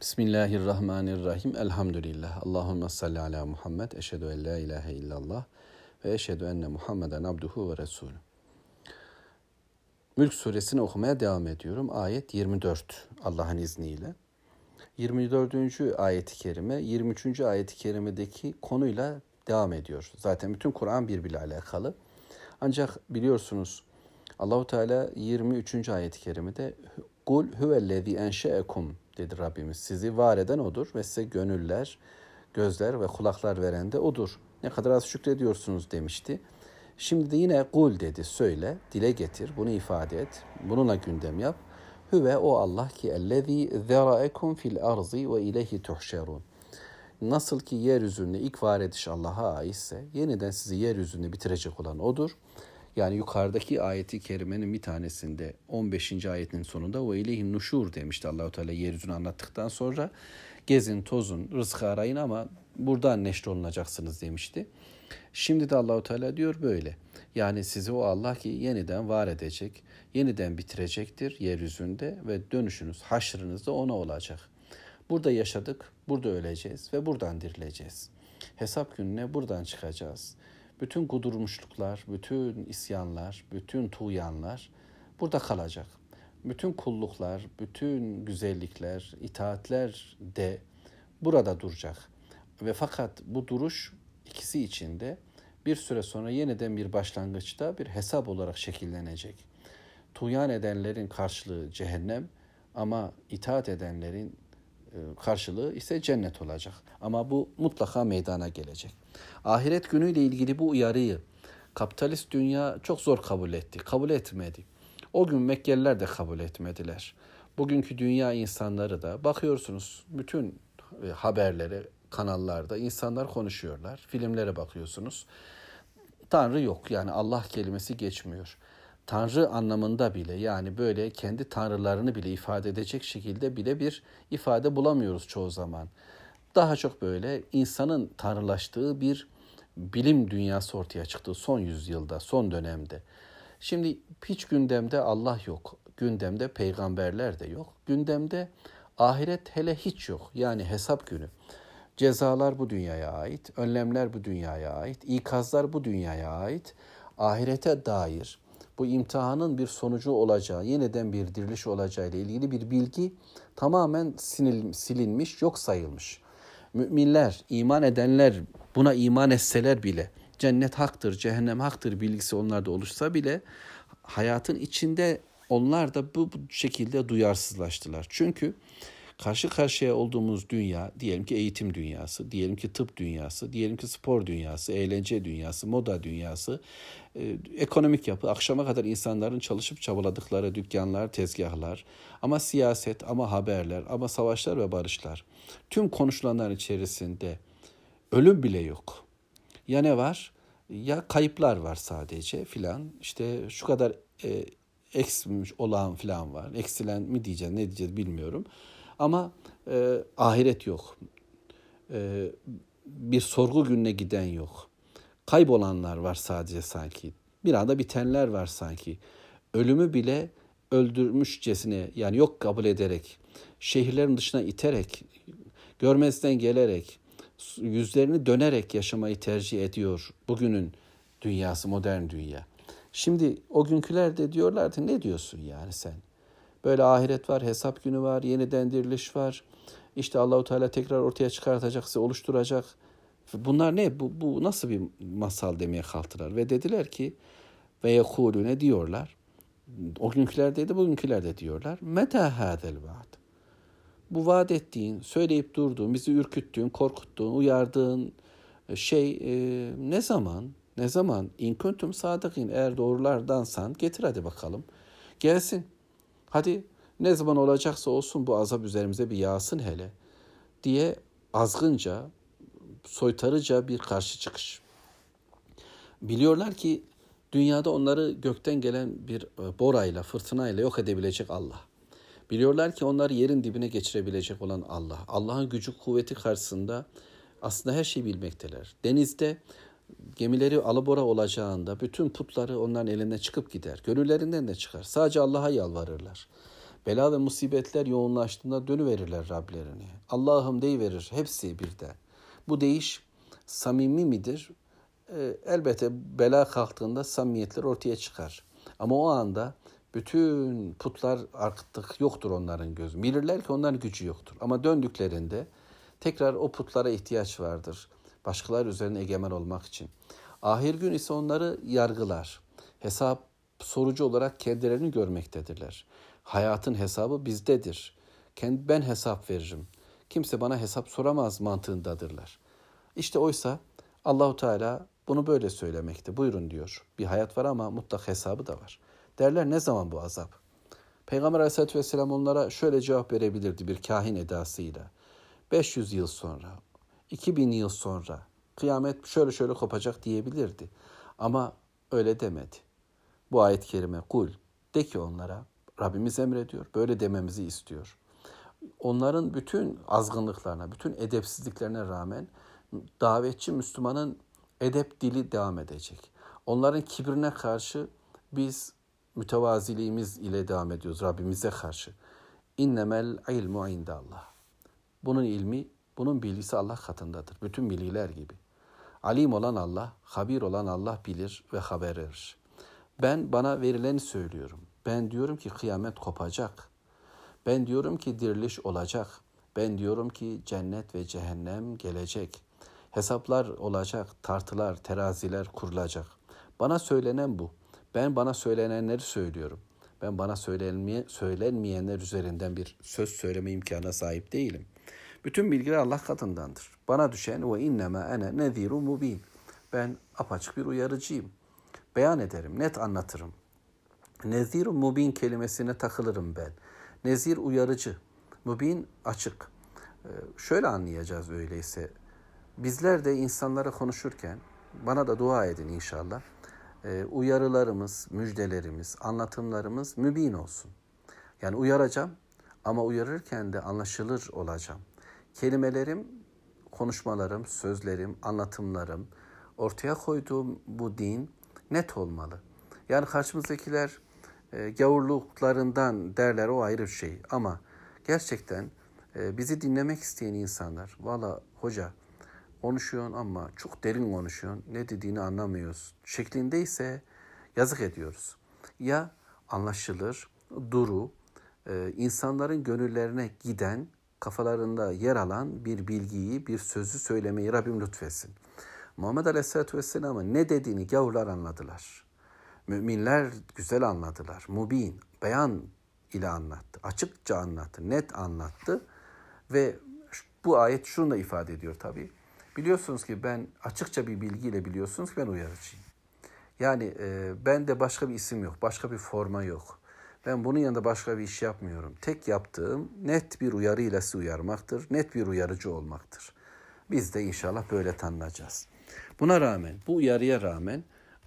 Bismillahirrahmanirrahim. Elhamdülillah. Allahümme salli ala Muhammed. Eşhedü en la ilahe illallah. Ve eşhedü enne Muhammeden abduhu ve resulü. Mülk suresini okumaya devam ediyorum. Ayet 24 Allah'ın izniyle. 24. ayeti kerime 23. ayeti kerimedeki konuyla devam ediyor. Zaten bütün Kur'an birbiriyle alakalı. Ancak biliyorsunuz Allahu Teala 23. ayet-i kerimede Kul huvellezî enşe'ekum dedi Rabbimiz. Sizi var eden odur ve size gönüller, gözler ve kulaklar veren de odur. Ne kadar az şükrediyorsunuz demişti. Şimdi de yine kul dedi söyle, dile getir, bunu ifade et, bununla gündem yap. Hüve o Allah ki ellezî zeraekum fil arzi ve ileyhi tuhşerun. Nasıl ki yeryüzünde ilk var ediş Allah'a aitse yeniden sizi yeryüzünde bitirecek olan odur. Yani yukarıdaki ayeti kerimenin bir tanesinde 15. ayetin sonunda ve ileyhin nuşur demişti Allahu Teala yeryüzünü anlattıktan sonra gezin tozun rızkı arayın ama buradan neşre olunacaksınız demişti. Şimdi de Allahu Teala diyor böyle. Yani sizi o Allah ki yeniden var edecek, yeniden bitirecektir yeryüzünde ve dönüşünüz, haşrınız da ona olacak. Burada yaşadık, burada öleceğiz ve buradan dirileceğiz. Hesap gününe buradan çıkacağız. Bütün kudurmuşluklar, bütün isyanlar, bütün tuğyanlar burada kalacak. Bütün kulluklar, bütün güzellikler, itaatler de burada duracak. Ve fakat bu duruş ikisi içinde bir süre sonra yeniden bir başlangıçta bir hesap olarak şekillenecek. Tuğyan edenlerin karşılığı cehennem ama itaat edenlerin karşılığı ise cennet olacak. Ama bu mutlaka meydana gelecek. Ahiret günüyle ilgili bu uyarıyı kapitalist dünya çok zor kabul etti. Kabul etmedi. O gün Mekkeliler de kabul etmediler. Bugünkü dünya insanları da bakıyorsunuz bütün e, haberlere, kanallarda insanlar konuşuyorlar. Filmlere bakıyorsunuz. Tanrı yok yani Allah kelimesi geçmiyor. Tanrı anlamında bile yani böyle kendi tanrılarını bile ifade edecek şekilde bile bir ifade bulamıyoruz çoğu zaman. Daha çok böyle insanın tanrılaştığı bir bilim dünyası ortaya çıktı son yüzyılda, son dönemde. Şimdi hiç gündemde Allah yok. Gündemde peygamberler de yok. Gündemde ahiret hele hiç yok. Yani hesap günü. Cezalar bu dünyaya ait, önlemler bu dünyaya ait, ikazlar bu dünyaya ait. Ahirete dair bu imtihanın bir sonucu olacağı, yeniden bir diriliş olacağı ile ilgili bir bilgi tamamen silinmiş, yok sayılmış. Müminler, iman edenler buna iman etseler bile cennet haktır, cehennem haktır bilgisi onlarda oluşsa bile hayatın içinde onlar da bu şekilde duyarsızlaştılar. Çünkü karşı karşıya olduğumuz dünya diyelim ki eğitim dünyası, diyelim ki tıp dünyası, diyelim ki spor dünyası, eğlence dünyası, moda dünyası, e, ekonomik yapı, akşama kadar insanların çalışıp çabaladıkları dükkanlar, tezgahlar, ama siyaset, ama haberler, ama savaşlar ve barışlar. Tüm konuşulanlar içerisinde ölüm bile yok. Ya ne var? Ya kayıplar var sadece filan. İşte şu kadar e, eksilmiş olan filan var. Eksilen mi diyeceğiz, ne diyeceğiz bilmiyorum. Ama e, ahiret yok. E, bir sorgu gününe giden yok. Kaybolanlar var sadece sanki. Bir anda bitenler var sanki. Ölümü bile öldürmüşçesine yani yok kabul ederek, şehirlerin dışına iterek, görmezden gelerek, yüzlerini dönerek yaşamayı tercih ediyor bugünün dünyası, modern dünya. Şimdi o günküler de diyorlardı ne diyorsun yani sen? Böyle ahiret var, hesap günü var, yeniden diriliş var. İşte Allahu Teala tekrar ortaya çıkartacak, size oluşturacak. Bunlar ne? Bu, bu nasıl bir masal demeye kalktılar ve dediler ki ve yekulune diyorlar. O günküler dedi, bugünküler de diyorlar. Meta hadel vaad. Bu vaat ettiğin, söyleyip durduğun, bizi ürküttüğün, korkuttuğun, uyardığın şey e, ne zaman? Ne zaman? İn kuntum sadıkin. Eğer doğrulardansan getir hadi bakalım. Gelsin. Hadi ne zaman olacaksa olsun bu azap üzerimize bir yağsın hele diye azgınca, soytarıca bir karşı çıkış. Biliyorlar ki dünyada onları gökten gelen bir e, borayla, fırtınayla yok edebilecek Allah. Biliyorlar ki onları yerin dibine geçirebilecek olan Allah. Allah'ın gücü kuvveti karşısında aslında her şeyi bilmekteler. Denizde gemileri alabora olacağında bütün putları onların elinden çıkıp gider. Gönüllerinden de çıkar. Sadece Allah'a yalvarırlar. Bela ve musibetler yoğunlaştığında dönüverirler Rablerine. Allah'ım deyiverir hepsi birden. Bu deyiş samimi midir? Ee, elbette bela kalktığında samimiyetler ortaya çıkar. Ama o anda bütün putlar artık yoktur onların gözü. Bilirler ki onların gücü yoktur. Ama döndüklerinde tekrar o putlara ihtiyaç vardır. Başkalar üzerine egemen olmak için. Ahir gün ise onları yargılar. Hesap sorucu olarak kendilerini görmektedirler. Hayatın hesabı bizdedir. Ben hesap veririm. Kimse bana hesap soramaz mantığındadırlar. İşte oysa Allahu Teala bunu böyle söylemekte. Buyurun diyor. Bir hayat var ama mutlak hesabı da var. Derler ne zaman bu azap? Peygamber Aleyhisselatü Vesselam onlara şöyle cevap verebilirdi bir kahin edasıyla. 500 yıl sonra, 2000 yıl sonra kıyamet şöyle şöyle kopacak diyebilirdi. Ama öyle demedi. Bu ayet-i kerime kul de ki onlara Rabbimiz emrediyor. Böyle dememizi istiyor. Onların bütün azgınlıklarına, bütün edepsizliklerine rağmen davetçi Müslümanın edep dili devam edecek. Onların kibrine karşı biz mütevaziliğimiz ile devam ediyoruz Rabbimize karşı. İnnemel ilmu indallah. Bunun ilmi, bunun bilgisi Allah katındadır. Bütün bilgiler gibi. Alim olan Allah, habir olan Allah bilir ve haber verir. Ben bana verileni söylüyorum. Ben diyorum ki kıyamet kopacak. Ben diyorum ki diriliş olacak. Ben diyorum ki cennet ve cehennem gelecek. Hesaplar olacak, tartılar, teraziler kurulacak. Bana söylenen bu. Ben bana söylenenleri söylüyorum. Ben bana söylenmeye, söylenmeyenler üzerinden bir söz söyleme imkanına sahip değilim. Bütün bilgiler Allah katındandır. Bana düşen ve innema ene neziru mubin. Ben apaçık bir uyarıcıyım. Beyan ederim, net anlatırım. Nezir mubin kelimesine takılırım ben. Nezir uyarıcı, mubin açık. Ee, şöyle anlayacağız öyleyse. Bizler de insanlara konuşurken bana da dua edin inşallah. Ee, uyarılarımız, müjdelerimiz, anlatımlarımız mübin olsun. Yani uyaracağım ama uyarırken de anlaşılır olacağım. Kelimelerim, konuşmalarım, sözlerim, anlatımlarım, ortaya koyduğum bu din net olmalı. Yani karşımızdakiler e, gavurluklarından derler o ayrı bir şey. Ama gerçekten e, bizi dinlemek isteyen insanlar, valla hoca konuşuyorsun ama çok derin konuşuyorsun, ne dediğini anlamıyoruz şeklindeyse yazık ediyoruz. Ya anlaşılır, duru, e, insanların gönüllerine giden, kafalarında yer alan bir bilgiyi, bir sözü söylemeyi Rabbim lütfetsin. Muhammed Aleyhisselatü Vesselam'ın ne dediğini gavurlar anladılar. Müminler güzel anladılar. Mubin, beyan ile anlattı. Açıkça anlattı, net anlattı. Ve bu ayet şunu da ifade ediyor tabii. Biliyorsunuz ki ben açıkça bir bilgiyle biliyorsunuz ki ben uyarıcıyım. Yani e, ben de başka bir isim yok, başka bir forma yok. Ben bunun yanında başka bir iş yapmıyorum. Tek yaptığım net bir uyarı ile sizi uyarmaktır, net bir uyarıcı olmaktır. Biz de inşallah böyle tanınacağız. Buna rağmen, bu uyarıya rağmen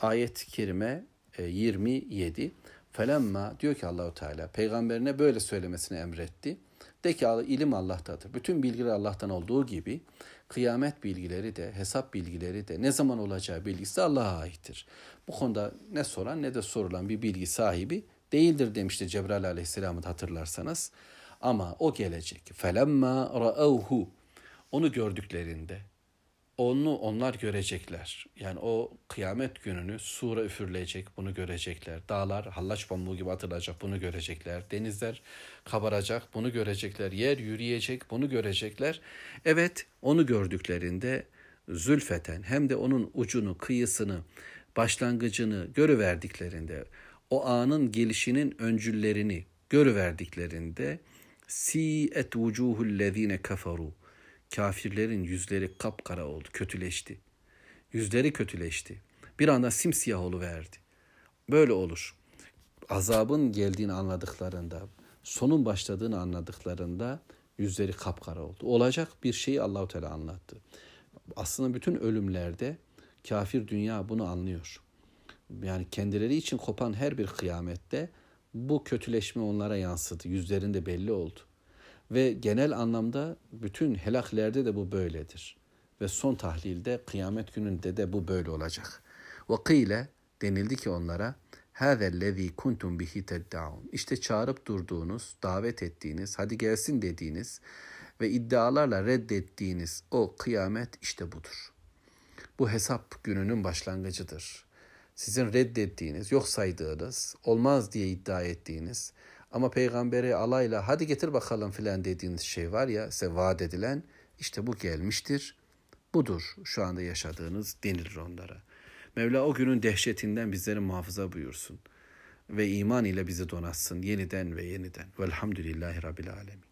ayet-i kerime 27 e, Felemma diyor ki Allahu Teala peygamberine böyle söylemesini emretti. De ki ilim Allah'tadır. Bütün bilgiler Allah'tan olduğu gibi kıyamet bilgileri de hesap bilgileri de ne zaman olacağı bilgisi Allah'a aittir. Bu konuda ne soran ne de sorulan bir bilgi sahibi değildir demişti Cebrail aleyhisselamı hatırlarsanız. Ama o gelecek. Felemma ra'avhu onu gördüklerinde onu onlar görecekler. Yani o kıyamet gününü sura üfürülecek, bunu görecekler. Dağlar hallaç pamuğu gibi atılacak, bunu görecekler. Denizler kabaracak, bunu görecekler. Yer yürüyecek, bunu görecekler. Evet, onu gördüklerinde zülfeten hem de onun ucunu, kıyısını, başlangıcını görüverdiklerinde, o anın gelişinin öncüllerini görüverdiklerinde si et vucuhul lezine kafaru Kafirlerin yüzleri kapkara oldu, kötüleşti. Yüzleri kötüleşti. Bir anda simsiyah verdi. Böyle olur. Azabın geldiğini anladıklarında, sonun başladığını anladıklarında yüzleri kapkara oldu. Olacak bir şeyi Allahu Teala anlattı. Aslında bütün ölümlerde kafir dünya bunu anlıyor. Yani kendileri için kopan her bir kıyamette bu kötüleşme onlara yansıdı. Yüzlerinde belli oldu. Ve genel anlamda bütün helaklerde de bu böyledir. Ve son tahlilde kıyamet gününde de bu böyle olacak. Ve kıyle denildi ki onlara hâzellezî kuntum bihi teddaun. İşte çağırıp durduğunuz, davet ettiğiniz, hadi gelsin dediğiniz ve iddialarla reddettiğiniz o kıyamet işte budur. Bu hesap gününün başlangıcıdır. Sizin reddettiğiniz, yok saydığınız, olmaz diye iddia ettiğiniz ama peygamberi alayla hadi getir bakalım filan dediğiniz şey var ya size vaat edilen işte bu gelmiştir. Budur şu anda yaşadığınız denilir onlara. Mevla o günün dehşetinden bizleri muhafaza buyursun ve iman ile bizi donatsın yeniden ve yeniden. Velhamdülillahi Rabbil Alemin.